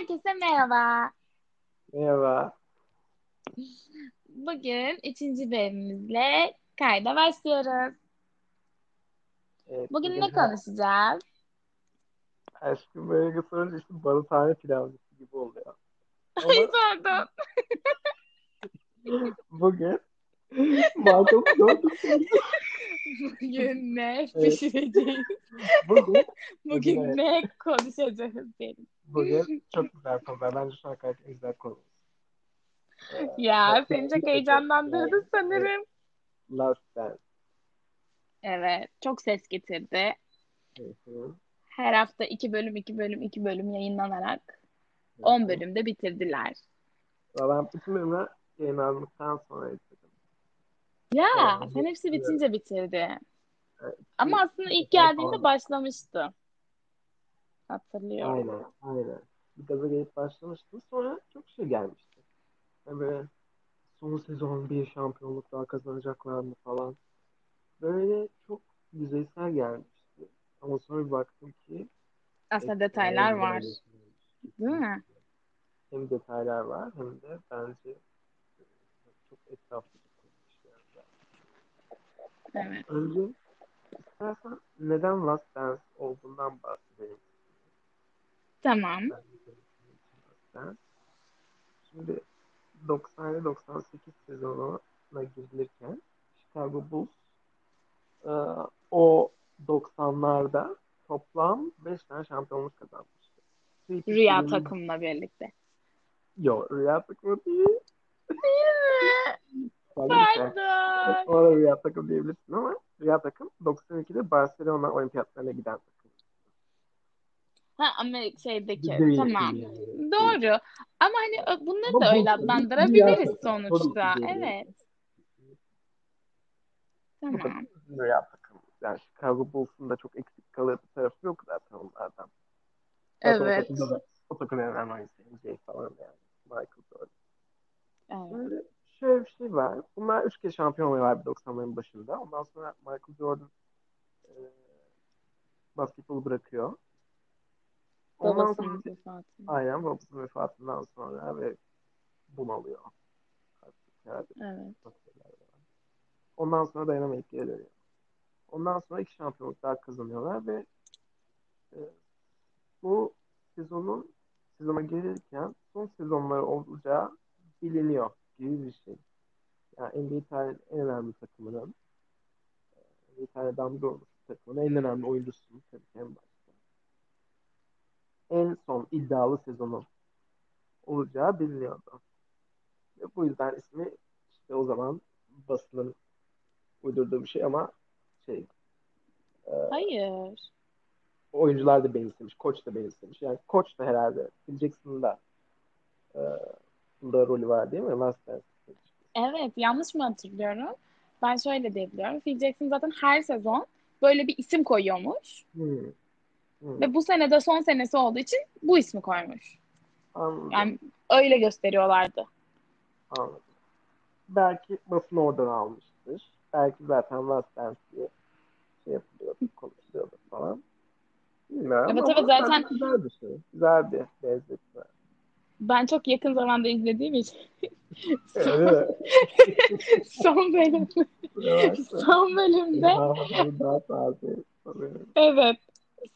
Herkese merhaba. Merhaba. Bugün üçüncü bölümümüzle kayda başlıyoruz. Evet, Bugün bugün ne konuşacağız? aşkım böyle sorunca işte barutane pilavcısı gibi oluyor. Ay Ama pardon. bugün Michael Jordan Bugün ne Evet, pişireceğiz? bugün bugün Bugün ne konuşacağız benim? Bugün çok güzel konular. Bence şu an en güzel konu. Ee, Ya seni çok heyecanlandırdı sanırım. Last Dance. Evet, çok ses getirdi. Her hafta iki bölüm, iki bölüm, iki bölüm yayınlanarak hı 10 hı. bölümde bitirdiler. Ben bütün bölümü yayınlandıktan sonra izledim. Ya Ee, sen hepsi bitince bitirdi. evet, Ama aslında ilk geldiğinde başlamıştı. Hatırlıyorum. Aynen, aynen. Bir gaza gelip başlamıştım. Sonra çok şey gelmişti. Yani böyle son sezon bir şampiyonluk daha kazanacaklar mı falan. Böyle çok yüzeysel gelmişti. Ama sonra bir baktım ki Aslında detaylar var. Değil mi? Hem detaylar var hem de bence çok etraflı kurulmuş. Evet. Önce istersen neden Last Dance olduğundan bahsedeyim. Tamam. Şimdi 97-98 sezonuna girilirken Chicago Bulls e, o 90'larda toplam 5 tane şampiyonluk kazanmıştı. Rüya takımla birlikte. yok Rüya takımı değil. Değil. Pardon. Ona Rüya takım diyebilirsin ama Rüya takım 92'de Barcelona olimpiyatlarına giden takım. Ha ama şeydeki Değil, tamam. değil. Doğru. Ama hani bunları Ama da öyle adlandırabiliriz takım. Sonuçta. Evet. Tamam. takım takım. Yani Chicago Bulls'un da çok eksik kalır bir tarafı yok zaten onlardan. Zaten o Evet. takımda da o takımın en önemli MJ falan yani. Michael Jordan. Evet. Şimdi şöyle bir şey var. Bunlar üç kez şampiyon oluyorlar 90'ların başında. Ondan sonra Michael Jordan e, basketbolu bırakıyor. Ondan sonra Babasının vefatı. aynen babasının vefatından sonra ve bunalıyor. Herhalde Evet. Ondan sonra dayanamayıp geri dönüyor. Ondan sonra iki şampiyonluk daha kazanıyorlar ve e, bu sezonun sezona gelirken son sezonları olacağı biliniyor gibi bir şey. Yani NBA tarihinin en önemli takımının, NBA tarihine damga bir takımın en önemli oyuncusunun tabii ki en başta. En son iddialı sezonu olacağı biliniyordu. Ve bu yüzden ismi işte o zaman basının uydurduğu bir şey ama şey e, Hayır. oyuncular da benimsemiş, koç da benimsemiş. Yani koç da herhalde Phil da e, bunda rolü var değil mi? Last Dance. Evet. Yanlış mı hatırlıyorum? Ben şöyle diyebiliyorum. Phil Jackson zaten her sezon böyle bir isim koyuyormuş. Hmm, Ve bu sene de son senesi olduğu için bu ismi koymuş. Anladım, Yani öyle gösteriyorlardı. anladım. Belki basın oradan almıştır. Belki zaten Last Dance diye şey yapılıyordu, konuşuluyordu falan. Bilmiyorum Evet evet zaten güzel bir şey. Güzel bir benzetme. ben çok yakın zamanda izlediğim için son, son bölüm son bölümde evet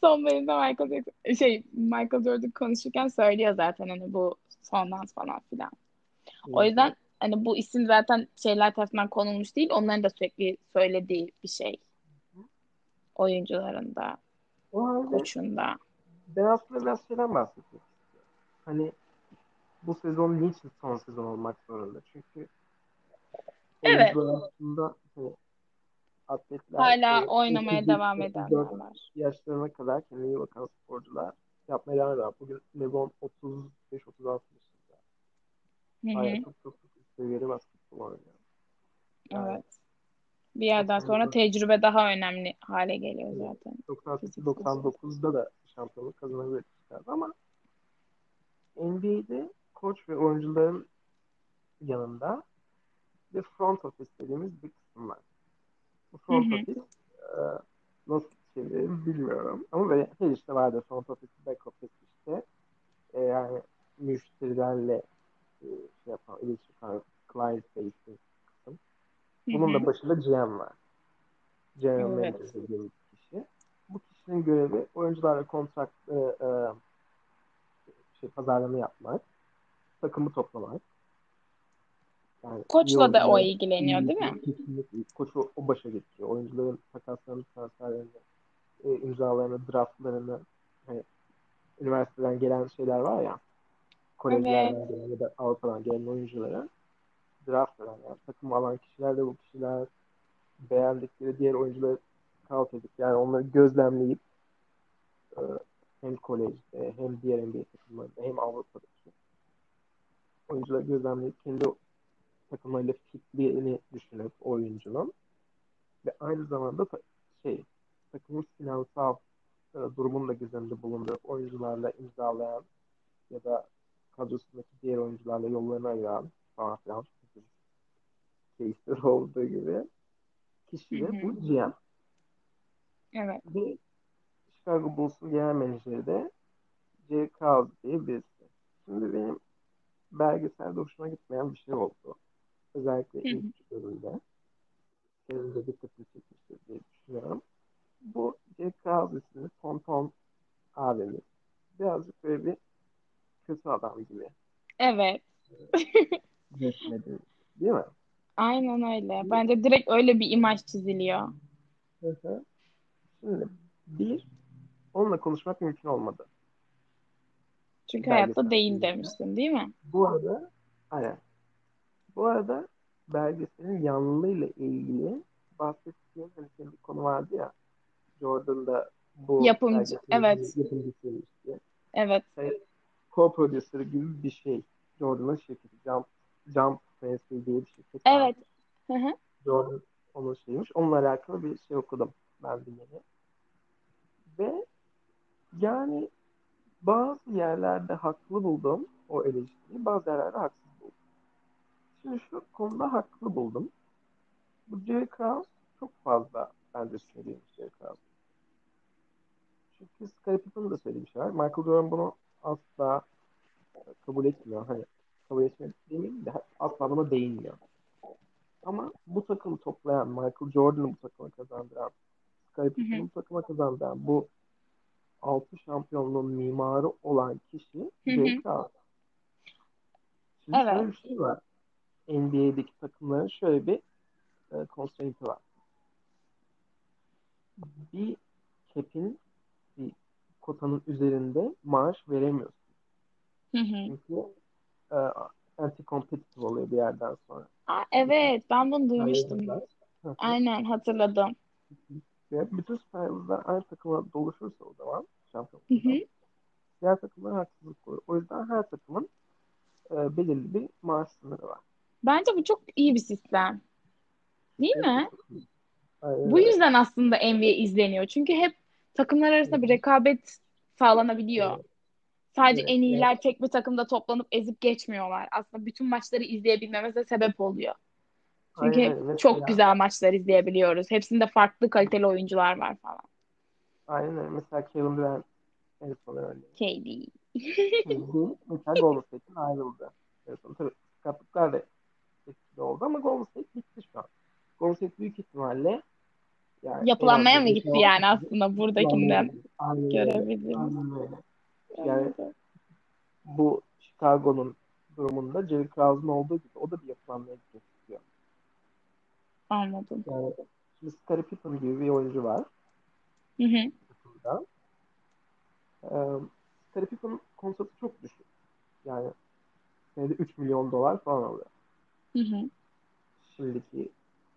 son bölümde Michael Jackson, şey Michael Jordan konuşurken söylüyor zaten hani bu sondan falan filan. O yüzden hani bu isim zaten şeyler tarafından konulmuş değil. Onların da sürekli söylediği bir şey. Oyuncuların da, O halde koçun da. ben aslında biraz şeyden bahsetmek istiyorum. Hani bu sezon niçin son sezon olmak zorunda? Çünkü Evet. aslında hani atletler Hala ve oynamaya 33, devam edenler 34 var. yaşlarına kadar kendine iyi bakan sporcular yapmaya devam ediyor. Bugün LeBron 35-36 yaşında. Hı Hala çok çok çok üst seviyede basketbol oynuyor. Yani Evet. Bir yerden sonra 90'da tecrübe daha önemli hale geliyor zaten. Fiziksel şey. 98-99'da da şampiyonluk kazanabilir ama NBA'de koç ve oyuncuların yanında bir front office dediğimiz bir kısım var. Bu hı. office e, nasıl çevirelim bilmiyorum. Ama böyle her işte vardır front office, back office işte. E, yani müşterilerle e, şey yapan, iletişim kuran client facing kısım. Bunun da başında GM var. General Evet. Manager dediğimiz kişi. Bu kişinin görevi oyuncularla kontrat e, e, şey pazarlama yapmak, takımı toplamak. Yani Koçla da o ilgileniyor değil mi? Kesinlikle. Koçu o başa getiriyor. Oyuncuların takaslarını, transferlerini, e, imzalarını, draftlarını, hani, üniversiteden gelen şeyler var ya, kolejlerden gelen ya da Avrupa'dan gelen oyunculara draft eden, yani takım alan kişiler de bu kişiler beğendikleri diğer oyuncuları scout edip yani onları gözlemleyip e, hem kolejde hem diğer NBA takımlarında hem Avrupa'daki oyuncuları gözlemleyip kendi takımlarıyla fitliğini düşünüp oyuncunun ve aynı zamanda şey takımın finansal e, durumunu da göz önünde bulundurup oyuncularla imzalayan ya da kadrosundaki diğer oyuncularla yollarını ayıran falan filan case'ler olduğu gibi kişi de bu GM. Evet. Ve Chicago Bulls'un genel menajeri de Jerry Krause diye birisi. Şimdi benim belgeselde hoşuma gitmeyen bir şey oldu. Özellikle Hı hı. ilk bölümde. Senin de dikkatini çekmiştir diye düşünüyorum. Bu Krause isimli Tonton abimiz. Birazcık böyle bir kötü adam gibi Evet. resmedilmiş. Değil mi? Aynen öyle. Bence direkt öyle bir imaj çiziliyor. Hı hı. Şimdi bir, onunla konuşmak mümkün olmadı. Çünkü Belgesel hayatta değil demiştin değil mi? Bu arada aynen. Bu arada belgeselin yanlılığıyla ilgili bahsettiğim hani senin bir konu vardı ya Jordan'da bu Yapımcı, evet. yapımcısıymış diye. Evet. Hani co-producer gibi bir şey. Jordan'ın şirketi. Jump, Jump Fantasy diye bir şirket. Evet. Hı hı. Jordan onun şeymiş. Onunla alakalı bir şey okudum ben de yeni. Ve yani bazı yerlerde haklı buldum o eleştiriyi. Bazı yerlerde haksız. Şimdi şu konuda haklı buldum. Bu Jerry Krause çok fazla bence söylüyormuş Jerry Krause. Çünkü Scottie Pippen'ın da söylediği bir şey var. Michael Jordan bunu asla kabul etmiyor. Hani kabul etmiyor demeyeyim de asla buna değinmiyor. Ama bu takımı toplayan, Michael Jordan'ı bu takıma kazandıran, Scottie Pippen'ı bu takıma kazandıran, bu altı şampiyonluğun mimarı olan kişi hı. Krause. Şimdi Evet. şöyle bir şey var. NBA'deki takımların şöyle bir e, constraint'i var. Bir cap'in bir kotanın üzerinde maaş veremiyorsun. Hı hı. Çünkü e, anti-competitive oluyor bir yerden sonra. Aa, evet. Ben bunu duymuştum. Aynen hatırladım. Bütün süper yıldızlar aynı takıma doluşursa o zaman şampiyonlukta diğer takımlara haksızlık olur. O yüzden her takımın e, belirli bir maaş sınırı var. Bence bu çok iyi bir sistem. Değil mi? Aynen Bu yüzden aslında NBA izleniyor. Çünkü hep takımlar arasında bir rekabet sağlanabiliyor. Evet. Sadece Evet, en iyiler tek bir takımda toplanıp ezip geçmiyorlar. Aslında bütün maçları izleyebilmemize sebep oluyor. Çünkü Aynen çok Mesela- güzel maçlar izleyebiliyoruz. Hepsinde farklı kaliteli oyuncular var falan. Aynen. Mesela Kevin Durant en son örneği. KD. Şimdi mesela Golden State'in ayrıldı. En son sakatlıklar da etkili oldu ama Golden State bitti şu an. Golden State büyük ihtimalle yani Yapılanmaya mı gitti yani aslında buradakinden öyle. Yani bu Chicago'nun durumunda Jerry Krause'un olduğu gibi o da bir yapılanmaya gitmek istiyor. Anladım. Yani şimdi Scottie Pippen gibi bir oyuncu var Hı hı. takımda. Ee, Scottie Pippen'ın kontratı çok düşük. Yani senede 3 milyon dolar falan alıyor. Hı hı. Şimdiki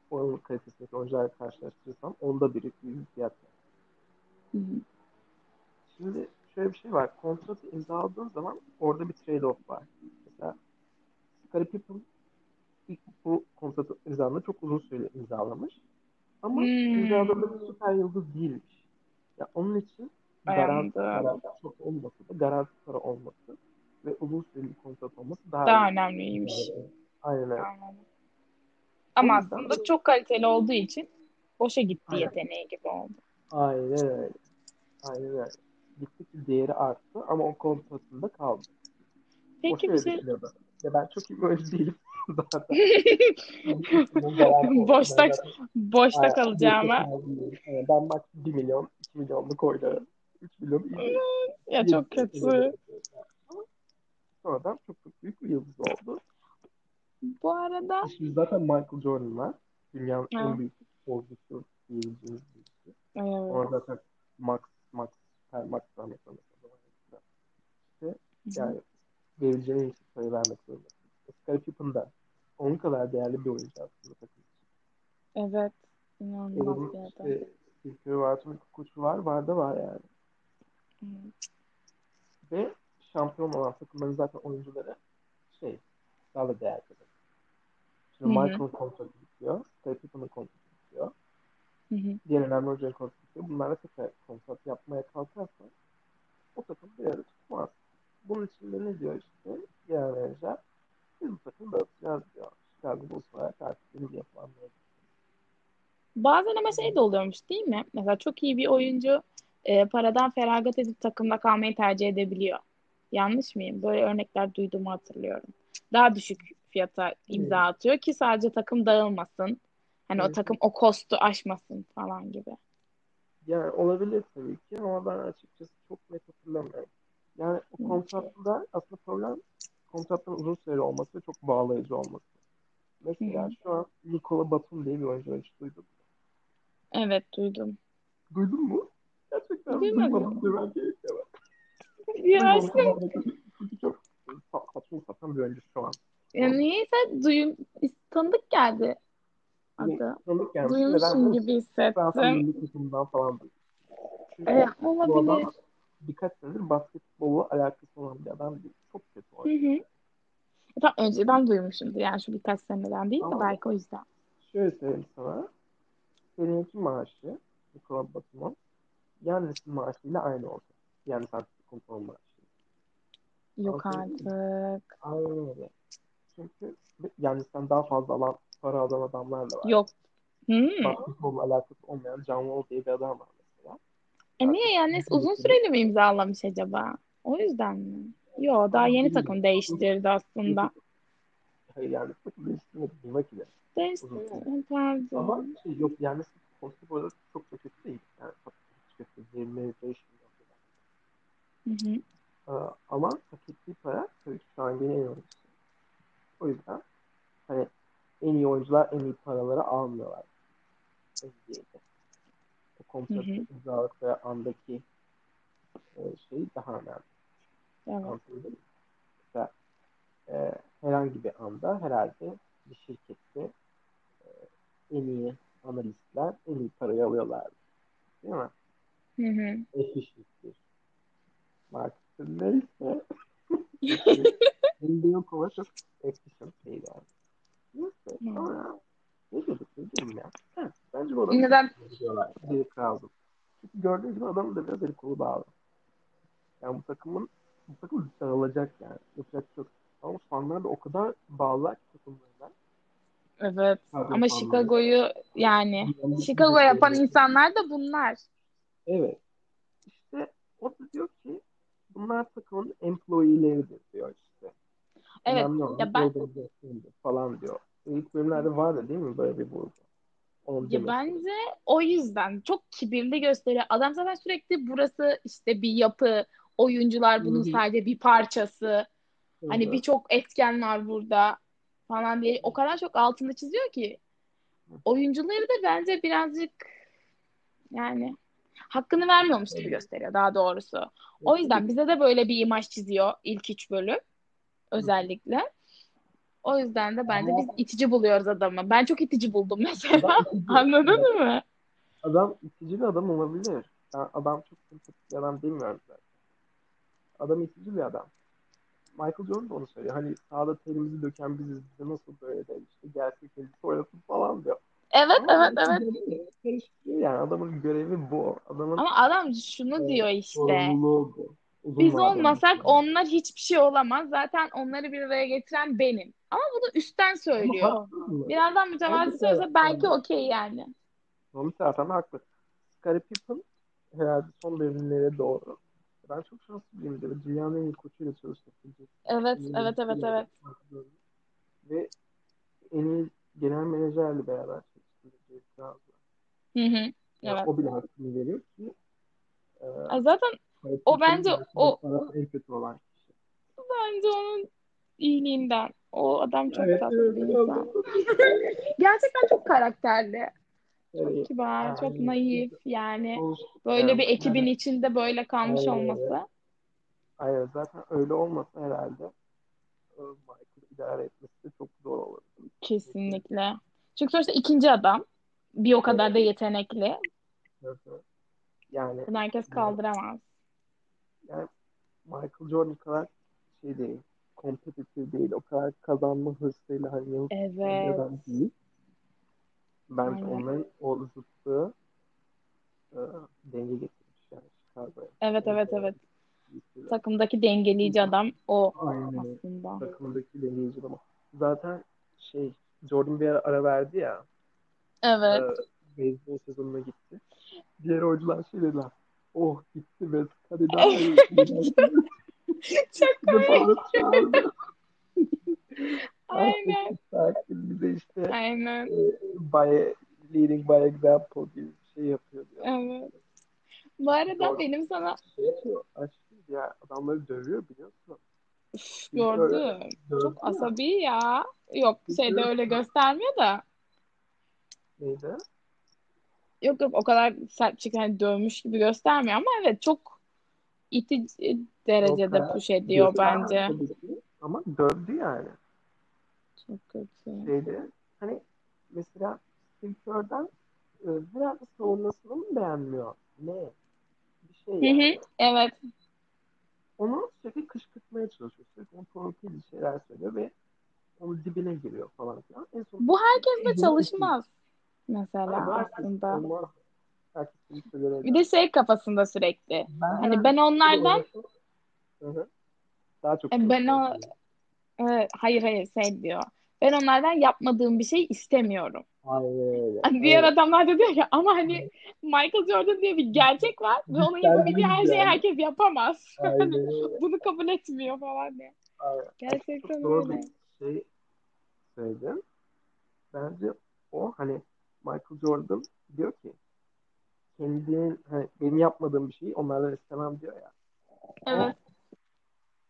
oyun kalitesindeki oyuncularla karşılaştırırsam onda biri bir fiyat. Hı hı. Şimdi şöyle bir şey var. Kontratı imzaladığın zaman orada bir trade-off var. Mesela Scottie Pippen ilk bu kontratı imzaladığında çok uzun süre imzalamış. Ama Hmm. imzaladığında bir süper yıldız değilmiş. Ya onun için garanti, garanti çok olması da garanti para olması ve uzun süreli kontrat olması daha, Daha önemliymiş. Aynen. Anladım. Ama aslında çok kaliteli olduğu için boşa gitti Aynen. yeteneği gibi oldu. Aynen öyle. Aynen öyle. Gittikçe değeri arttı ama o kontratında kaldı. Peki o bir şey... Ya ben çok iyi oyuncu değilim zaten. boşta boşta Aynen, kalacağıma. Ben max 1 milyon, 2 milyonluk oynarım. 3 milyon. Ya çok kötü. Sonradan çok çok büyük bir yıldız oldu. Bu arada Şimdi zaten Michael Jordan var. Dünyanın Ha. en büyük futbolcusu diyebileceğimiz birisi. evet. Sonra zaten Max, Max, her Max vermek zorunda. İşte yani verileceğin en yüksek sayı vermek zorunda. Scottie Pippen da onun kadar değerli bir oyuncu aslında takım. Evet. İnanılmaz Onun bir adam. işte Kerr var, Tony Kukoc var, var da var yani. Evet. Ve şampiyon olan takımların zaten oyuncuları şey, da değerli. Şimdi Hı hı. Michael'ın kontratı bitiyor, Pippen'ın kontratı bitiyor. Hı hı. diğer önemli oyuncuların kontratı bitiyor. Bunlarla tekrar kontrat yapmaya kalkarsan o takım bir arada tutmaz. Bunun için de ne diyor işte diğer menajer? Biz bu takımı dağıtacağız diyor. Chicago Bulls'lara karşı bir yapılanmaya Bazen ama şey de oluyormuş değil mi? Mesela çok iyi bir oyuncu e, paradan feragat edip takımda kalmayı tercih edebiliyor. Yanlış mıyım? Böyle örnekler duyduğumu hatırlıyorum. Daha düşük fiyata imza atıyor ki sadece takım dağılmasın. Hani o Evet. takım o kostu aşmasın falan gibi. Yani olabilir tabii ki ama ben açıkçası çok net hatırlamıyorum. Yani o kontratta aslında problem kontratın uzun süreli olması ve çok bağlayıcı olması. Mesela Hı şu an Nikola Batum diye bir oyuncu var hiç duydun mu? Evet duydum. Duydun mu? Gerçekten Duymadım. duymadım. Ya aşkım çok saçma sapan bir oyuncu şu an. ya niyeyse duyum tanıdık geldi Hani adı. tanıdık gelmiş. Duymuşum gibi musun? Fransa hissettim. milli takımından falan. Çünkü E, olabilir. adam birkaç senedir basketbolla alakası olan bir adam değil. Çok kötü Hı oynuyor. hı. E, Tam önceden duymuşumdur yani şu birkaç seneden değil de Ama belki o yüzden. şöyle söyleyeyim sana. Seninki maaşı Nikola Batum'un Yannis'in maaşıyla aynı olacak. Yani Antetokounmpo'nun maaşı. Yok artık. Aynen öyle. Çünkü Yannis'ten daha fazla alan, para alan adamlar da var. Yok. Hmm. Basketbolla alakası olmayan John Wall diye bir adam var mesela. E niye yani uzun süreli mi imzalamış acaba? O yüzden mi? Yo daha yeni takım değiştirdi aslında. Hayır yani takım değiştirmedi bulmak ile. Değiştirdi. Pardon. Ama şey yok yani olarak çok da kötü değil. Yani çok kötü. 25 milyon. Hı hı. Ee, ama hak ettiği para tabii ki şu an yeni en oyuncusu. O yüzden hani en iyi oyuncular en iyi paraları almıyorlar. NBA'de. O kontratı imzaladıkları andaki e, şey daha önemli. Evet. Mi? Mesela e, herhangi bir anda herhalde bir şirkette e, en iyi analistler en iyi parayı alıyorlar. Değil mi? Hı hı. Efficient'tir. Marketing neyse. Kova çok efficient değil yani. Neyse. Hı. Sonra ne diyorduk? Ne ya? Ha, bence bu adamı Neden? çok. Derek Rose'un. Çünkü gördüğünüz gibi adamın da biraz eli kolu bağlı. Yani bu takımın bu takım dağılacak yani. Yapacak bir şey. Ama fanlar da o kadar bağlılar ki takımlarına. Evet. Chicago Ama. Chicago'yu yani Chicago bütün yapan insanlar da bunlar. Evet. İşte o da diyor ki bunlar takımın employeeleridir diyor işte. Evet. Önemli Ya ben falan diyor. İlk bölümlerde vardı değil mi böyle bir vurgu? Onu ya bence o yüzden çok kibirli gösteriyor. Adam zaten sürekli burası işte bir yapı, oyuncular bunun Hı hı. sadece bir parçası. Hani Hı hı. birçok etken var burada falan diye o kadar çok altını çiziyor ki oyuncuları da bence birazcık yani hakkını vermiyormuş gibi gösteriyor daha doğrusu. O yüzden bize de böyle bir imaj çiziyor ilk üç bölüm özellikle. O yüzden de bence biz itici buluyoruz adamı. Ben çok itici buldum mesela. Adam. Anladın mı? Adam itici bir adam olabilir. Ben adam çok sempatik bir adam bilmiyorum zaten. Adam itici bir adam. Michael Jordan da onu söylüyor. Hani sahada terimizi döken biziz. Bize nasıl böyle de işte gelsin kendisi oynasın falan diyor. Evet Ama evet evet. Karıştırıyor yani. Adamın görevi bu. Adamın Ama adam şunu diyor işte. sorumluluğu bu. Uzun Biz vadeli olmasak düşünüyor. onlar hiçbir şey olamaz. Zaten onları bir araya getiren benim. Ama bunu üstten Ama söylüyor. haklı mı? Birazdan mütevazı söylese belki okey yani. Bir taraftan haklı. Scottie Pippen herhalde son devrimlere doğru ben çok şanslıyım de dünyanın en iyi koçuyla çalıştım. Evet, evet, evet, evet. Ve en iyi genel menajerle beraber çalıştım. Hı hı. Yani Evet. O bile hakkını veriyor ki e, zaten o bence o en kötü olan kişi. bence onun iyiliğinden. O adam çok Evet, tatlı evet, bir insan. Gerçekten çok karakterli. Çok Evet. kibar, çok Aynen. naif yani. Olsun. Böyle Yani, bir ekibin yani, içinde böyle kalmış öyle. olması. aynen, zaten öyle olmasa herhalde e, Michael idare etmesi de çok zor olur. Kesinlikle. Çünkü sonuçta ikinci adam. Bir o kadar da yetenekli. Yani Bunu herkes kaldıramaz. yani Michael Jordan kadar şey değil, kompetitif değil, o kadar kazanma hırsıyla hani yanıt Evet. adam değil. Bence Aynen. onların o zıtlığı e, denge getirmiş yani Chicago'ya. Evet, evet, evet. Mesela Takımdaki dengeleyici adam o Aynen aslında. Takımdaki dengeyici ama. Zaten şey Jordan bir ara, ara verdi ya Evet. e, beyzbol sezonuna gitti. Diğer oyuncular şey dediler. Oh gitti ve hadi daha iyi. Çok çağırdı. Aynen. Sakin de işte Aynen. e, by, leading by example gibi bir şey yapıyor diyor. Evet. Bu arada Doğru. benim sana Şey yapıyor. Aşkım ya adamları dövüyor. Üf, Biz öyle gördüm. Çok asabi ya. Yok şeyde öyle göstermiyor da. Neydi? Yok yok o kadar sert bir hani dövmüş gibi göstermiyor ama evet çok itici derecede kadar push ediyor bence. ki. Ama dövdü yani. Çok kötü. Şeyde hani mesela Steve Kerr'den e, herhalde savunmasını mı beğenmiyor? Ne? Bir şey yani. hı, evet. Onu sürekli kışkırtmaya çalışıyor. Sürekli onu torpil şeyler söylüyor ve onun dibine giriyor falan filan. En son Bu herkesle çalışmaz mesela herkes aslında. Bir de şey kafasında sürekli. Ben Hani ben onlardan olsa- Hı hı. daha çok E, ben o evet, hayır hayır şey diyor. Ben onlardan yapmadığım bir şey istemiyorum. Öyle. Hani diğer Evet. adamlar da diyor ki ama hani Michael Jordan diye bir gerçek var ve onun yapabildiği her şeyi herkes yapamaz. Aynen Hani bunu kabul etmiyor falan diye. Aynen. Çok Gerçekten doğru öyle. bir şey söyledin. Bence o hani Michael Jordan diyor ki kendinin hani benim yapmadığım bir şeyi onlardan istemem diyor ya. Evet.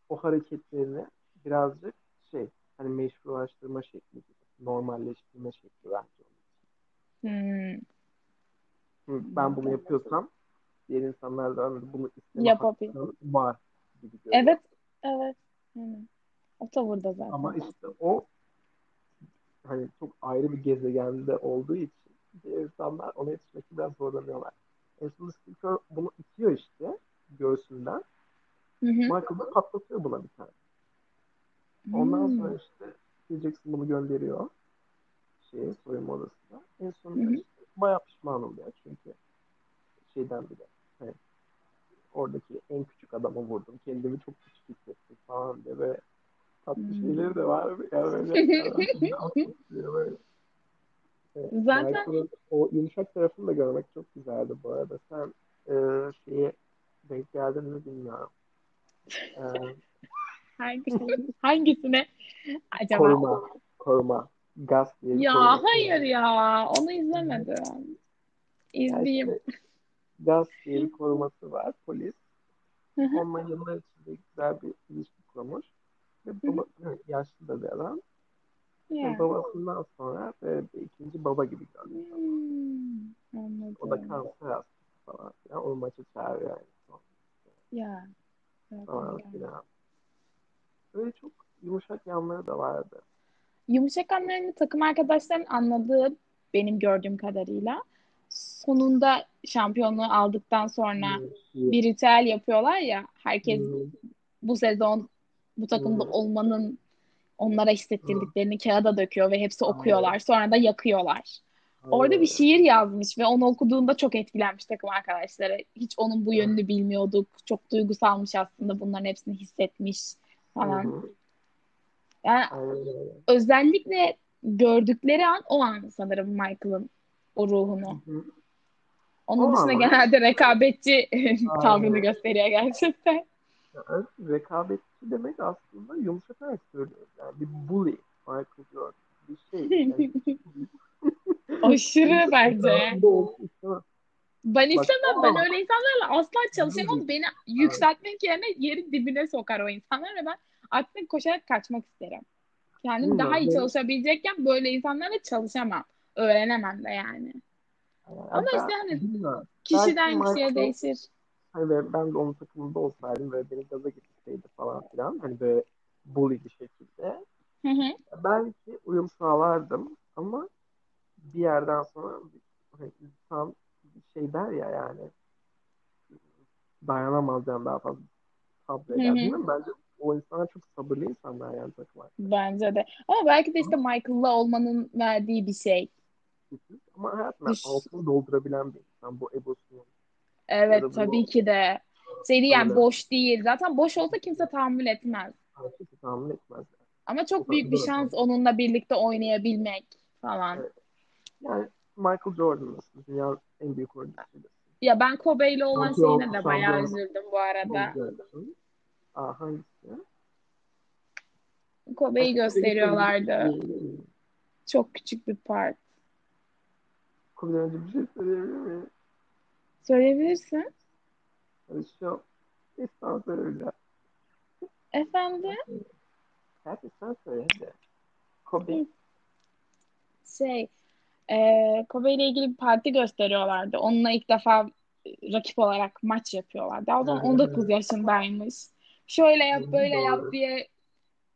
O, o hareketlerini birazcık şey hani meşrulaştırma şekli gibi, normalleştirme şekli bence. Hmm, Ben bunu yapıyorsam diğer insanlardan bunu isteme yapabilir. var gibi. Evet. Evet. Aynen. O tavırda zaten. Ama işte o hani çok ayrı bir gezegende olduğu için diğer insanlar ona yetişmekten zorlanıyorlar. Steve Kerr bunu itiyor işte göğsünden. Hı hı. Michael da patlatıyor buna bir tane. Ondan Hmm. sonra işte Jackson bunu gönderiyor şeye, soyunma odasına. En Hı sonunda hı. işte bayağı pişman oluyor çünkü şeyden bile hani oradaki en küçük adama vurdum. Kendimi çok küçük hissettim falan diye böyle tatlı Hmm. şeyleri de var. Yani böyle böyle. Zaten Michael'ın o yumuşak tarafını da görmek çok güzeldi bu arada. Sen e, şeye denk geldin mi bilmiyorum. E, hangisine, hangisine acaba? koruma. Koruma. Gas diye Ya hayır ya. Onu izlemedim. İzleyeyim. işte Gas diye bir koruması var. Polis. Onunla yıllar içinde güzel bir ilişki kurmuş. Ve evet, yaşlı da bir adam. Ve Ya. babasından sonra böyle bir ikinci baba gibi görüyor. Hmm, O da kanser hastası falan. filan. onu maça çağırıyor yani. Ya. Falan yani. filan. Böyle çok yumuşak yanları da vardı. Yumuşak anlarını takım arkadaşların anladığı benim gördüğüm kadarıyla sonunda şampiyonluğu aldıktan sonra Hmm. bir ritüel yapıyorlar ya herkes Hmm. bu sezon bu takımda Hmm. olmanın onlara hissettirdiklerini kağıda döküyor ve hepsi okuyorlar. Sonra da yakıyorlar. Orada bir şiir yazmış ve onu okuduğunda çok etkilenmiş takım arkadaşları. Hiç onun bu yönünü bilmiyorduk. Çok duygusalmış aslında bunların hepsini hissetmiş falan. Yani özellikle gördükleri an o an sanırım Michael'ın o ruhunu. Onun O dışında ama- genelde rekabetçi tavrını gösteriyor gerçekten. Ya, evet, rekabetçi demek aslında yumuşatarak söylüyoruz. Yani bir bully, Michael Jordan. Bir şey. Yani, Aşırı bence. Ben istemem. Ben öyle insanlarla asla çalışamam. Beni yükseltmek yerine yerin dibine sokar o insanlar ve ben aksine koşarak kaçmak isterim. Kendim Bilmiyorum, daha iyi çalışabilecekken böyle insanlarla çalışamam. Öğrenemem de yani. Yani Ama işte hani. Kişiden Belki kişiye Michael- değişir. Hani ve ben de onun takımında olsaydım ve beni gaza getirseydi falan filan. Hani böyle bully bir şekilde. Hı hı. Belki uyum sağlardım ama bir yerden sonra hani insan şey der ya yani dayanamaz yani daha fazla sabreder. Bence o insanlar çok sabırlı insanlar yani takım arkadaşı. Bence de. Ama belki de işte Michael'la olmanın verdiği bir şey. Ama hayatında Düş- altını doldurabilen bir insan bu egosunu. Evet Ya da bu- tabii ki de. Değil yani Öyle. boş değil. Zaten boş olsa kimse tahammül etmez. Kimse tahammül etmez. Ama çok Tabii, büyük bir şans onunla birlikte oynayabilmek falan. Evet. Yani Michael Jordan'lasın. Dünyanın en büyük oyuncusuydu. Ya ben Kobe ile olan Şampiyon- şeyine de bayağı üzüldüm bu arada. Aa hangisi? Kobe'yi gösteriyorlardı. Çok küçük bir part. Kobe'den önce bir şey söyleyebilir miyim? Söyleyebilirsin. Şu İstan söyle. Efendim? Hadi sen söyle hadi. Kobe. Şey, e, Kobe ile ilgili bir parti gösteriyorlardı. Onunla ilk defa rakip olarak maç yapıyorlardı. O zaman Evet. 19 yaşındaymış. Şöyle yap, böyle yap diye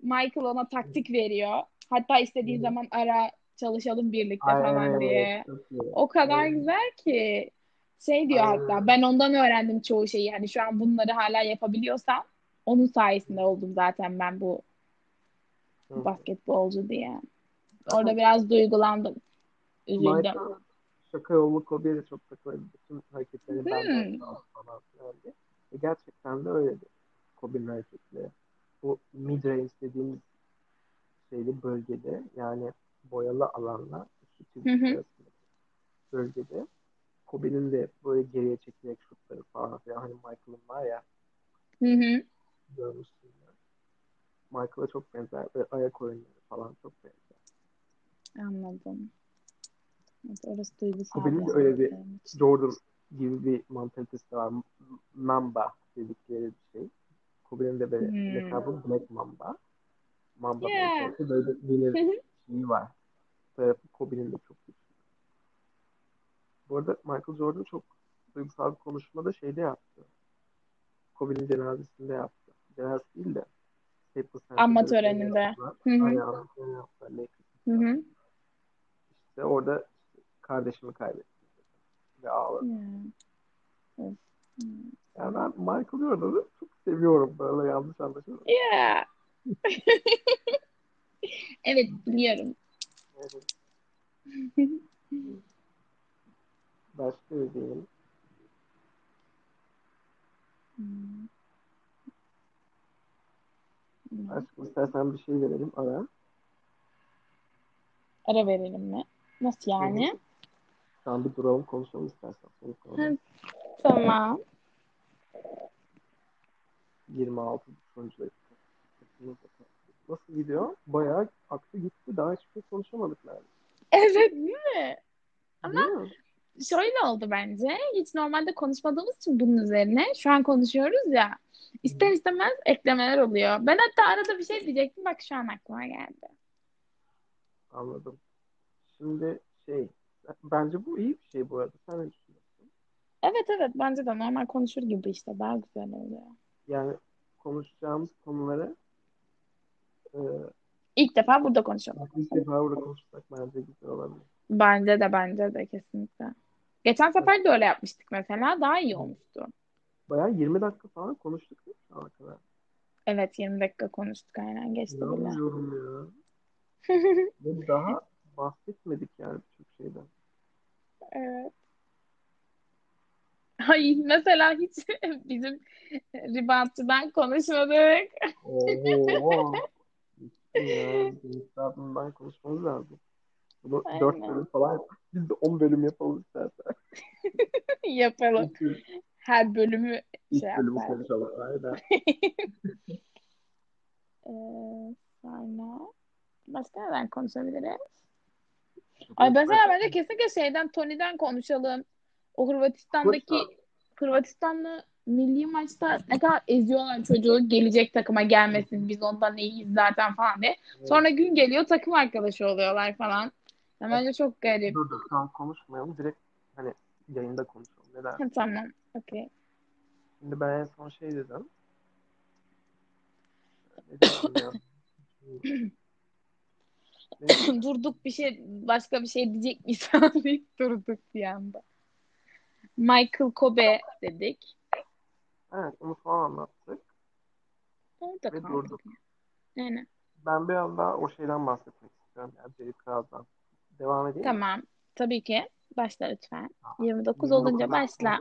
Michael ona taktik veriyor. Hatta istediği zaman ara çalışalım birlikte Ay, falan diye. O kadar güzel ki. Şey diyor Aynen. hatta ben ondan öğrendim çoğu şeyi. Yani şu an bunları hala yapabiliyorsam onun sayesinde oldum zaten ben bu Hı. basketbolcu diye. Orada biraz duygulandım. Üzüldüm. Michael şaka yolu Kobe'ye de çok takılıyor. Bütün hareketlerini ben Hmm. de falan filan diye. E gerçekten de öyleydi. Kobe'nin hareketleri. Bu mid range dediğimiz şeyli bölgede yani boyalı alanla iki çizgi arasındaki bölgede Kobe'nin de böyle geriye çekilerek şutları falan filan hani Michael'ın var ya Hı hı. Michael'a çok benzer ve ayak oyunları falan çok benzer. Anladım. Evet, orası duygusal Kobe'nin de öyle bir. Jordan gibi bir mantalitesi var. Mamba dedikleri bir şey. Kobe'nin de böyle Hmm. lakabı Black Mamba. Mamba Yeah. böyle bir şeyi var. Tarafı Kobe'nin de çok güçlü. Bu arada Michael Jordan çok duygusal bir konuşmada şeyde yaptı. Kobe'nin cenazesinde yaptı. Cenazesi değil de Staples Anma töreninde. yaptılar. Hı hı. Aynen. Hı hı. İşte orada kardeşimi kaybettim. Ve ağladı. Ya. Of. Hı. Yani ben Michael Jordan'ı çok seviyorum böyle yanlış anlaşılmasın. Yeah. Evet biliyorum. Evet. Başka bir diyeyim. Hmm. Başka istersen bir şey verelim ara. Ara verelim mi? Nasıl yani? Şu an bir duralım konuşalım istersen. Hı. Tamam. 26 sonucu dakika. Nasıl gidiyor? Bayağı aktı gitti. Daha hiçbir şey konuşamadık neredeyse. Evet değil mi? Ama Değil mi? Şöyle oldu bence. Hiç normalde konuşmadığımız için bunun üzerine şu an konuşuyoruz ya. İster istemez eklemeler oluyor. Ben hatta arada bir şey diyecektim. Bak şu an aklıma geldi. Anladım. Şimdi şey bence bu iyi bir şey bu arada. Sen ne düşünüyorsun? Evet evet bence de normal konuşur gibi işte daha güzel oluyor. Yani konuşacağımız konuları e, İlk defa burada konuşalım. ilk defa burada konuşsak bence güzel olabilir. Bence de bence de kesinlikle. Geçen sefer de öyle yapmıştık mesela. Daha iyi olmuştu. Bayağı 20 dakika falan konuştuk değil mi kadar? Evet 20 dakika konuştuk aynen geçti bile. İnanmıyorum ya. Ve daha bahsetmedik yani birçok şeyden. Evet. Ay mesela hiç bizim ribantçıdan konuşmadık. Oo. ya, konuşmamız lazım. Bunu Aynen. 4 bölüm falan Biz de 10 bölüm yapalım istersen. Yapalım. Her bölümü ilk şey bölümü yapar. konuşalım. Aynen. Ee, sonra başka neden konuşabiliriz? Ay mesela bence kesinlikle şeyden Tony'den konuşalım. O Hırvatistan'daki Hırvatistan. Hırvatistanlı milli maçta ne kadar eziyorlar çocuğu gelecek takıma gelmesin biz ondan iyiyiz zaten falan diye. Sonra gün geliyor takım arkadaşı oluyorlar falan. Ya bence çok garip. Dur dur an konuşmayalım. Direkt hani yayında konuşalım. Ha, tamam. Okey. Şimdi ben en son şey dedim. Ne dedim ya? Ne- durduk bir şey başka bir şey diyecek miyiz falan deyip durduk bir anda. Michael Kobe dedik. Evet onu falan anlattık. Orada Ve kaldık. durduk. Yani, Ben biraz daha o şeyden bahsetmek istiyorum. Yani Jerry Krause'dan. Devam edeyim tamam. Tabii ki. Başla lütfen. 29 29'dan olunca başla.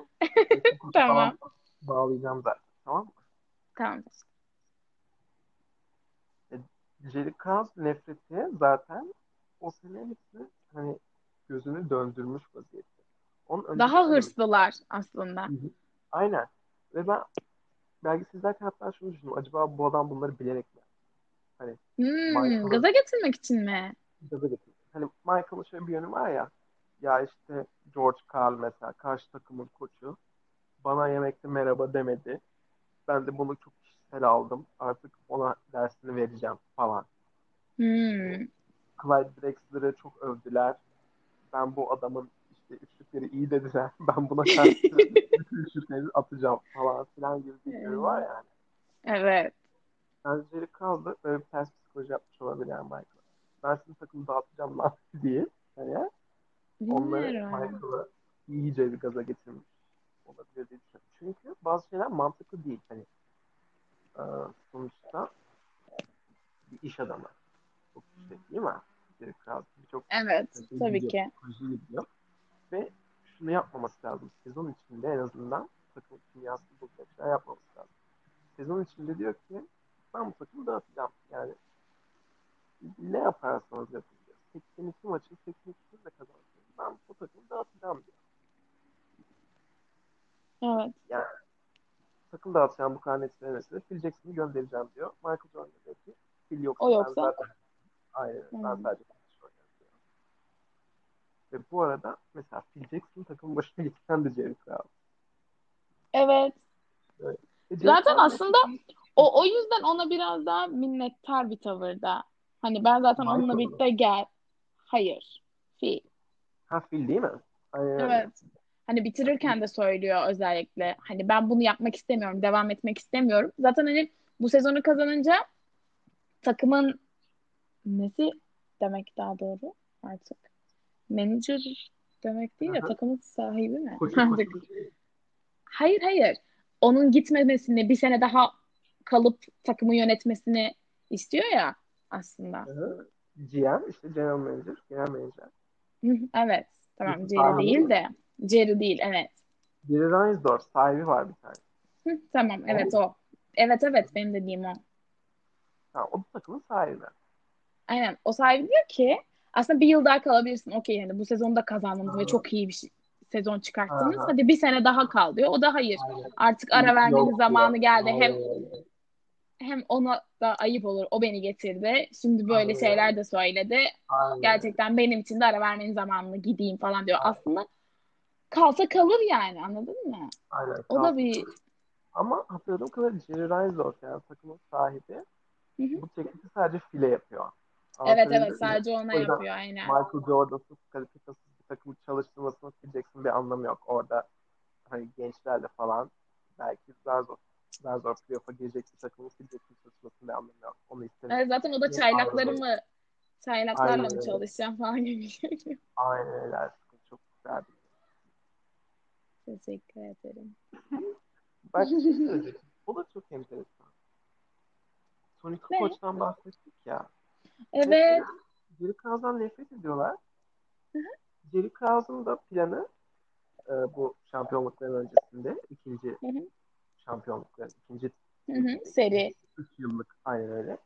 Tamam. Bağlayacağım zaten. Tamam mı? Tamam. Jerry Krause nefreti zaten o sene hepsini hani gözünü döndürmüş vaziyette. Onun Daha hırslılar aslında. Aynen. Ve ben belgesel izlerken hatta şunu düşündüm. Acaba bu adam bunları bilerek mi? Hmm, Michael- gaza getirmek için mi? Gaza getirdi. Hani Michael'ın şöyle bir yönü var ya. Ya işte George Karl mesela karşı takımın koçu. Bana yemekte merhaba demedi. Ben de bunu çok kişisel aldım. Artık ona dersini vereceğim falan. Hmm. Clyde Drexler'ı çok övdüler. Ben bu adamın işte üçlükleri iyi dediler. Ben buna karşı bütün üçlükleri atacağım falan filan gibi bir yönü var yani. Evet. Bence Krause böyle bir ters psikoloji yapmış olabilir yani Michael. Ben sizin takımı dağıtacağım lan diye. Yani onları. Michael'ı iyice bir gaza getirmiş olabilir diye düşünüyorum. Çünkü bazı şeyler mantıklı değil. Hani e, sonuçta bir iş adamı. Çok işte değil mi? Birçok Evet. Tabii ki. psikoloji gidiyor. Ve şunu yapmaması lazım. Sezon içinde en azından takım kimyasını bozacak şeyler yapmaması lazım. Sezon içinde diyor ki ben bu takımı dağıtacağım. Yani ne yaparsanız diyor. 82 maçın 82'sini de kazanırsınız. Ben bu takımı dağıtacağım diyor. Evet. Yani takım dağıtacağım bu kadar net söylemesi Phil Jackson'ı göndereceğim diyor. Michael Jordan diyor ki Phil yoksa, O yoksa? ben zaten aynen ben Hmm. sadece oynarım diyor. Ve bu arada mesela Phil Jackson takımın başına getiren de Jerry Krause. Evet. Ve Jerry Zaten aslında o o yüzden ona biraz daha minnettar bir tavırda. Hani ben zaten Michael onunla mı? birlikte gel. Hayır. Phil. Ha Phil değil mi? Aynen. Evet. Hani bitirirken de söylüyor özellikle. Hani ben bunu yapmak istemiyorum, devam etmek istemiyorum. Zaten hani bu sezonu kazanınca takımın nesi demek daha doğru artık. Manager demek değil de Hı hı. takımın sahibi mi? Koşu Artık. koşu. Hayır hayır. Onun gitmemesini, bir sene daha kalıp takımı yönetmesini istiyor ya aslında. Hı. GM işte General Manager, Genel Manager. Evet. Tamam Jerry değil de. Jerry değil evet. Jerry Reinsdorf sahibi var bir tane. Hı, tamam evet o. Evet evet benim dediğim o. Ha, o da takımın sahibi. Aynen. O sahibi diyor ki aslında bir yıl daha kalabilirsin. Okey yani bu sezonda kazandınız ve çok iyi bir şey- sezon çıkarttınız. Hı. Hadi bir sene daha kal diyor. O da hayır. Aynen. Artık ara vermenin zamanı geldi. Hem Aynen öyle. Hem ona da ayıp olur. O beni getirdi. Şimdi böyle Aynen. şeyler de söyledi. Aynen. Gerçekten benim için de ara vermenin zamanını gideyim falan diyor. Aslında kalsa kalır yani anladın mı? Aynen. O da bir Ama hatırladığım kadarıyla Jerry Reinsdorf yani takımın sahibi Hı hı. bu teklifi sadece file yapıyor. evet Anlatabildim evet mi? sadece ona yapıyor aynen. Michael Jordan'sız kalifikasız bir takım çalıştırmasının Phil Jackson bir anlamı yok. Orada hani gençlerle falan belki zar zar zor playoff'a girecek bir takımın Phil Jackson çalıştırmasının bir anlamı yok. Onu istemiyor. Evet, zaten o da Ne çaylakları mı çaylaklarla Aynen mı çalışacağım falan gibi bir şey. Aynen öyle. Çok güzel bir Teşekkür ederim. Bak bir şey da çok enteresan. Tony Ne? Kukoç'tan bahsettik ya. Evet. Jerry Krause'dan nefret ediyorlar. Jerry Krause'un da planı e, bu şampiyonlukların öncesinde ikinci. Şampiyonlukların ikinci Hı hı. Seri. 3 yıllık aynen öyle.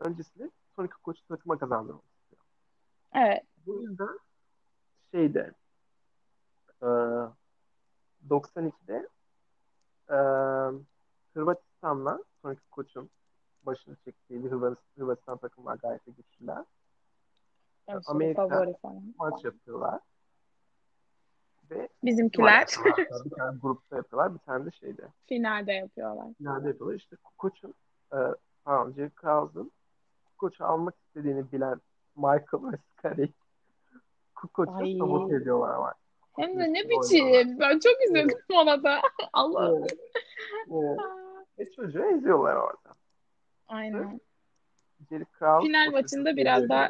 Öncesinde Tony Kukoç'u takıma kazandırmak istiyor. Evet. Bu yüzden şeyde e, 92'de e, Hırvatistan'la sonraki koçun başını çektiği bir Hırvatistan, takımı var gayet güçlüler. Aşırı Amerika favori falan. maç yapıyorlar. Ve Bizimkiler bir tane grupta yapıyorlar, bir tane de şeyde. finalde yapıyorlar. Finalde yapıyorlar. İşte koçun e, pardon, Jerry Krause'un koçu almak istediğini bilen Michael ve Scotty koçu sabote ediyorlar ama. Hem de ne biçim. Ben çok üzüldüm ona da. Allah. Evet. Evet. Ve çocuğu eziyorlar orada. Aynen. Jerry Krause Final maçında biraz daha.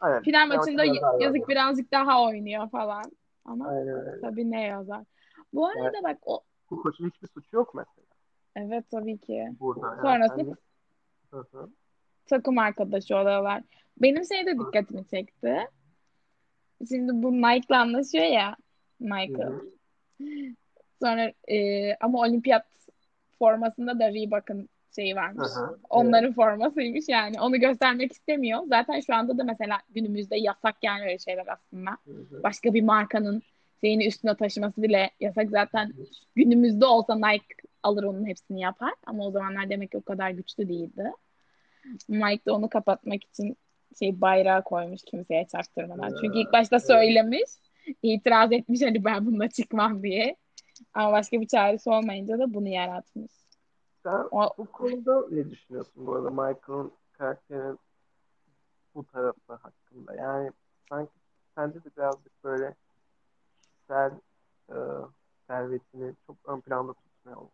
Aynen. final maçında yazık birazcık daha oynuyor falan. Ama Aynen tabii ne yazar. Bu arada bak o Bu koçun hiçbir suçu yok mesela evet tabii ki. burada. Yani Sonrasında Hı hı. takım arkadaşı oluyorlar. Benim şey de dikkatimi çekti. Şimdi bu Nike'la anlaşıyor ya Michael. Hı. Sonra e, ama olimpiyat formasında da Reebok'un şeyi varmış. Hı. Onların formasıymış yani. Onu göstermek istemiyor. Zaten şu anda da mesela günümüzde yasak yani öyle şeyler aslında. Hı hı. Başka bir markanın şeyini üstüne taşıması bile yasak. Zaten günümüzde olsa Nike alır onun hepsini yapar. Ama o zamanlar demek ki o kadar güçlü değildi. Mike de onu kapatmak için şey bayrağı koymuş kimseye çaktırmadan. Çünkü ilk başta Evet. söylemiş. itiraz etmiş hani ben bununla çıkmam diye. Ama başka bir çaresi olmayınca da bunu yaratmış. Sen O, bu konuda ne düşünüyorsun bu arada Michael'ın karakterinin bu tarafı hakkında? Yani sanki sence de birazcık böyle kişisel e, servetini çok ön planda tutmuyor mu?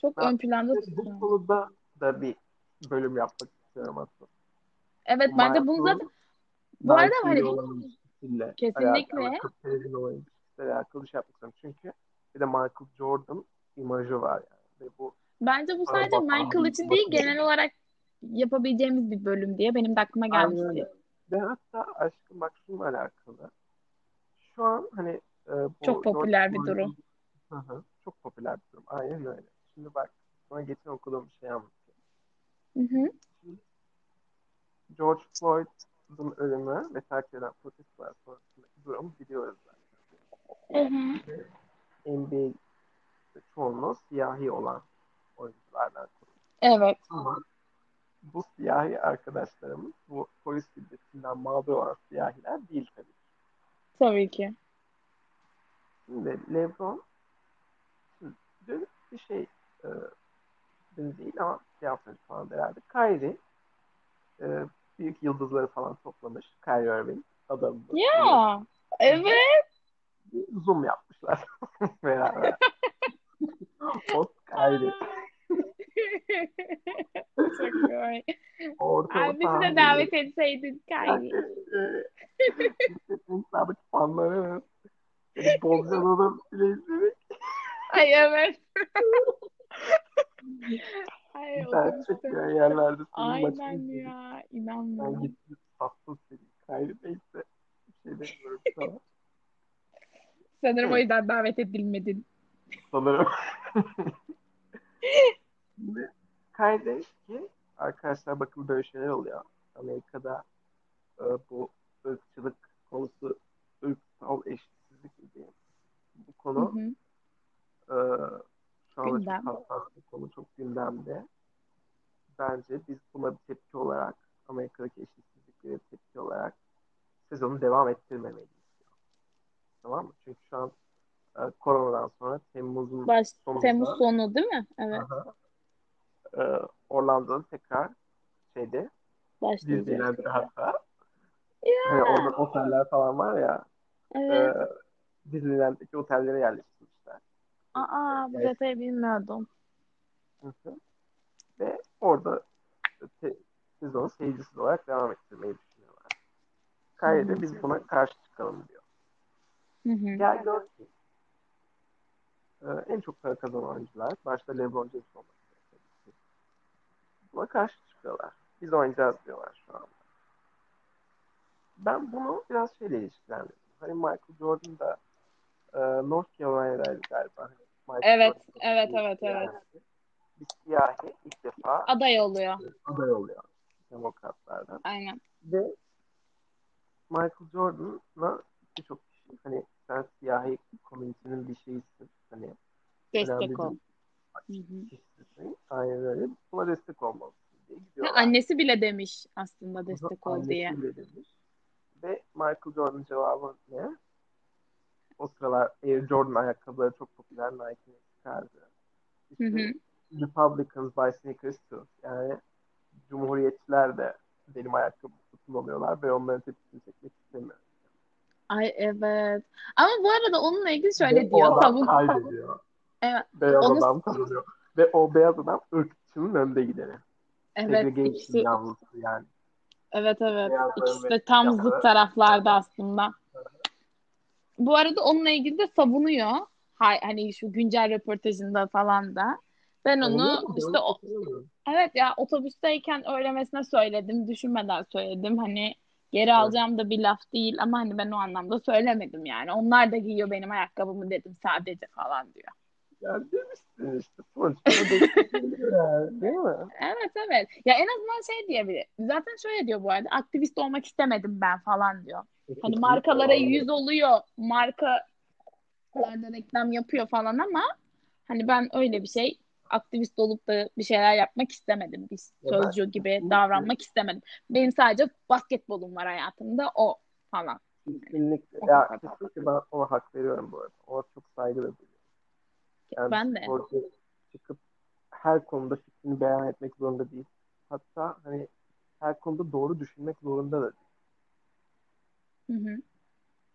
çok Ben ön planda bu tutuyor. konuda da bir bölüm yapmak istiyorum aslında. Evet bence bunu zaten bu arada hani Kesinlikle. alakalı, alakalı şey yapmak istiyorum. Çünkü bir de Michael Jordan imajı var yani. Ve bu bence bu sadece falan, Michael için değil genel olarak yapabileceğimiz bir bölüm diye benim de aklıma gelmişti. Ve hatta aşkım bak şununla alakalı. Şu an hani e, bu Çok popüler George bir durum. Hı hı, çok popüler bir durum. Aynen öyle. Şimdi bak sana geçen okuduğum bir şey anlatayım. Hı hı. George Floyd'un ölümü ve takip eden protestolar sonrasındaki durumu biliyoruz zaten. Hı hı. NBA'de çoğunluğu siyahi olan oyunculardan kurulmuş. Evet. Ama bu siyahi arkadaşlarımız bu polis şiddetinden mağdur olan siyahiler değil tabii. Tabii ki. Şimdi LeBron dün bir şey e, dün değil ama şey yapmış falan herhalde. Kyrie e, büyük yıldızları falan toplamış. Kyrie Irving adamı. Ya. Evet. Zoom yapmışlar beraber. Kyrie. Çok komik. Ay bizi de davet etseydin. Senin sabit fanları seni Bolcano'da bile izledik. Ay evet. Ay otobüste. çekiyor yerlerde senin maçını Aynen ya. Ben İnanmıyorum. gittim sattım seni. Kyrie neyse. Bir şey demiyorum sana. Sanırım o yüzden davet edilmedin. Sanırım. Kyrie ki arkadaşlar bakın böyle şeyler oluyor. Amerika'da e, bu ırkçılık konusu ırksal eşitsizlik gibi bu Hı konu hı. e, şu anda Gündem. çok hassas bir konu çok gündemde. Bence biz buna bir tepki olarak Amerika'daki eşitsizliklere tepki olarak sezonu devam ettirmemeliyiz. Tamam mı? Çünkü şu an e, koronadan sonra Temmuz'un Baş, sonunda Temmuz sonu değil mi? Evet. Aha. e, Orlando'da tekrar şeyde. Disneyland'de hatta Ya. hani orada oteller falan var ya e, Evet. Disneyland'deki otellere yerleştirmişler. Aa bu Evet. detayı bilmiyordum. Ve orada te- sezonu seyircisiz olarak devam ettirmeyi düşünüyorlar. Kyrie de biz buna karşı çıkalım diyor. Hı hı. Gel gör ki e, en çok para kazanan oyuncular başta LeBron James olmak üzere buna karşı çıkıyorlar. Biz oynayacağız diyorlar şu anda. Ben bunu biraz şeyle ilişkilendirdim. Hani Michael Jordan da e, North Carolina'daydı galiba. Hani Michael Evet, Jordan evet, evet, evet. Bir siyahi ilk defa Aday oluyor. aday oluyor demokratlardan. Aynen. Ve Michael Jordan'a birçok kişi hani sen siyahi komünitenin bir şeyisin. Hani Destek ol. kişisin. Aynen öyle. Buna destek olmalısın diye gidiyorlar. Annesi bile demiş aslında destek ol Annesi diye. bile demiş. Ve Michael Jordan cevabı ne? O sıralar Air Jordan ayakkabıları çok popüler Nike'nin çıkardı. İşte Hı hı. Republicans buy sneakers too. Yani Cumhuriyetçiler de benim ayakkabımı kullanıyorlar ve onların tepkisini çekmek istemiyorum. Ay evet. Ama bu arada onunla ilgili Ve şöyle o diyor. adam Savun... kaybediyor. Evet, Beyaz Onu- adam kazanıyor. Ve o beyaz adam ırkçının önde gideni. evet ikisi yanlısı yani. evet evet Beyazların ikisi de tam siyahların- zıt taraflarda aslında. Bu arada onunla ilgili de savunuyor. Hay, hani şu güncel röportajında falan da. Ben onu işte o, evet ya otobüsteyken öylemesine söyledim. Düşünmeden söyledim. Hani geri Evet. alacağım da bir laf değil ama hani ben o anlamda söylemedim yani. Onlar da giyiyor benim ayakkabımı dedim sadece falan diyor. Ya demişsin işte. Sonuçta yani. Değil mi? Evet evet. Ya en azından şey diyebilir. Zaten şöyle diyor bu arada. Aktivist olmak istemedim ben falan diyor. Hani markalara yüz oluyor. Markalarda reklam yapıyor falan ama hani ben öyle bir şey aktivist olup da bir şeyler yapmak istemedim. Bir sözcü gibi davranmak istemedim. Benim sadece basketbolum var hayatımda o falan. Kesinlikle. Ya kesinlikle ben ona hak veriyorum bu arada. Ona çok saygı da duyuyorum. Yani Ben de. sporcu çıkıp her konuda fikrini beyan etmek zorunda değil. Hatta hani her konuda doğru düşünmek zorunda da değil. Hı hı.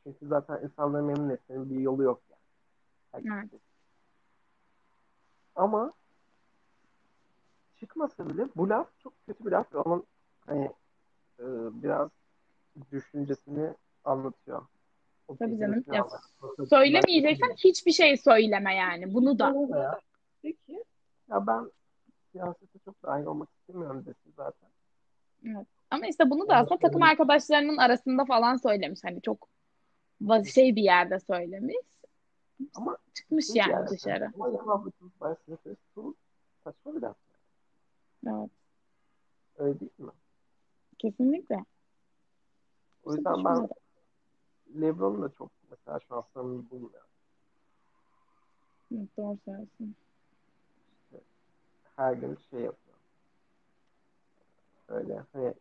Çünkü zaten insanları memnun etmenin bir yolu yok yani. Herkes Evet. Ama çıkmasa bile bu laf çok kötü bir laf ve onun hani e, biraz düşüncesini anlatıyor. O Tabii canım. Ya, anlatıyor. Söylemeyeceksen hiçbir şey söyleme yani. Bunu da. Ya. Peki ya ben siyasete çok dahil olmak istemiyorum desin zaten. Ama işte bunu da aslında takım arkadaşlarının arasında falan söylemiş. Hani çok şey bir yerde söylemiş. Ama Çıkmış şey yani dışarı. Ama Snickers bu saçma bir laf. Evet, Öyle değil mi? kesinlikle. O yüzden ben Düşünmedim. LeBron'u da çok mesela samimi bulmuyorum. Evet, doğru söylüyorsun. Her gün şey yapıyor. Öyle hani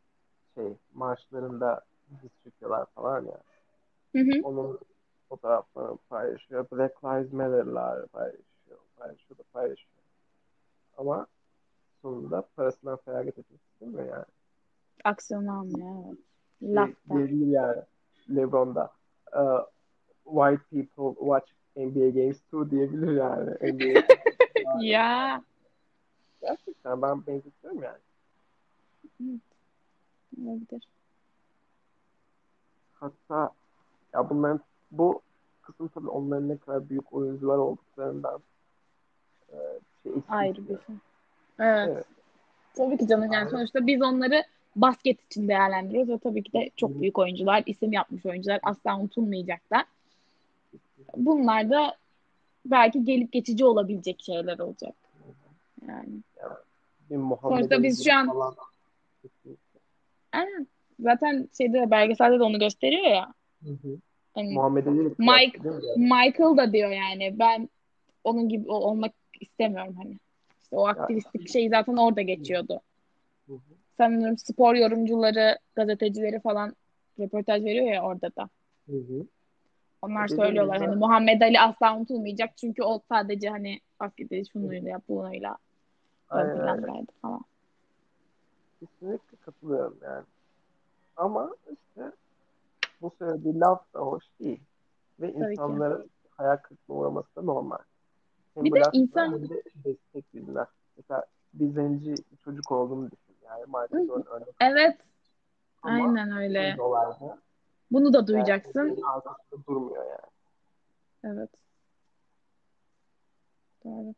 şey marşlarında diz çöküyorlar falan ya. Hı hı. Onun fotoğraflarını paylaşıyor. Black Lives Matter'lar paylaşıyor. Paylaşıyor da paylaşıyor. Ama sonunda parasından feragat etmek istemiyor yani. Aksiyon almıyor. Evet. Lafta. diyebilir yani LeBron'da uh, white people watch NBA games too diyebilir yani. NBA Ya. gerçekten ben benzetiyorum yani. Olabilir. Hatta ya bunların bu kısım tabii onların ne kadar büyük oyuncular olduklarından e, şey Ayrı bir şey. Evet. Evet. Tabii ki canım yani sonuçta biz onları basket için değerlendiriyoruz ve tabii ki de çok büyük oyuncular, isim yapmış oyuncular asla unutulmayacaklar. Bunlar da belki gelip geçici olabilecek şeyler olacak. Yani. Muhammed Sonuçta biz şu an- falan. Zaten şeyde belgeselde de onu gösteriyor ya. Hı hı. Hani Muhammed Ali Mike-? Michael da diyor yani ben onun gibi ol- olmak istemiyorum hani. İşte o aktivistlik şeyi zaten orada geçiyordu. Sanırım spor yorumcuları, gazetecileri falan röportaj veriyor ya orada da. Hı hı. Onlar söylüyorlar hani Muhammed Ali asla unutulmayacak çünkü o sadece hani basketi şunuyla bunuyla Aynen öyle. plandaydı falan. Kesinlikle katılıyorum yani. Ama işte bu söylediği laf da hoş değil. Ve Tabii ki. insanların hayal kırıklığına uğraması da normal. Hem Bir de insan- hem de destek bir laf. Mesela bir zenci çocuk olduğunu düşün. Yani Jordan örnek. Evet. Ama Aynen öyle. Bunu da yani duyacaksın. arkasında durmuyor yani. Evet. Doğru.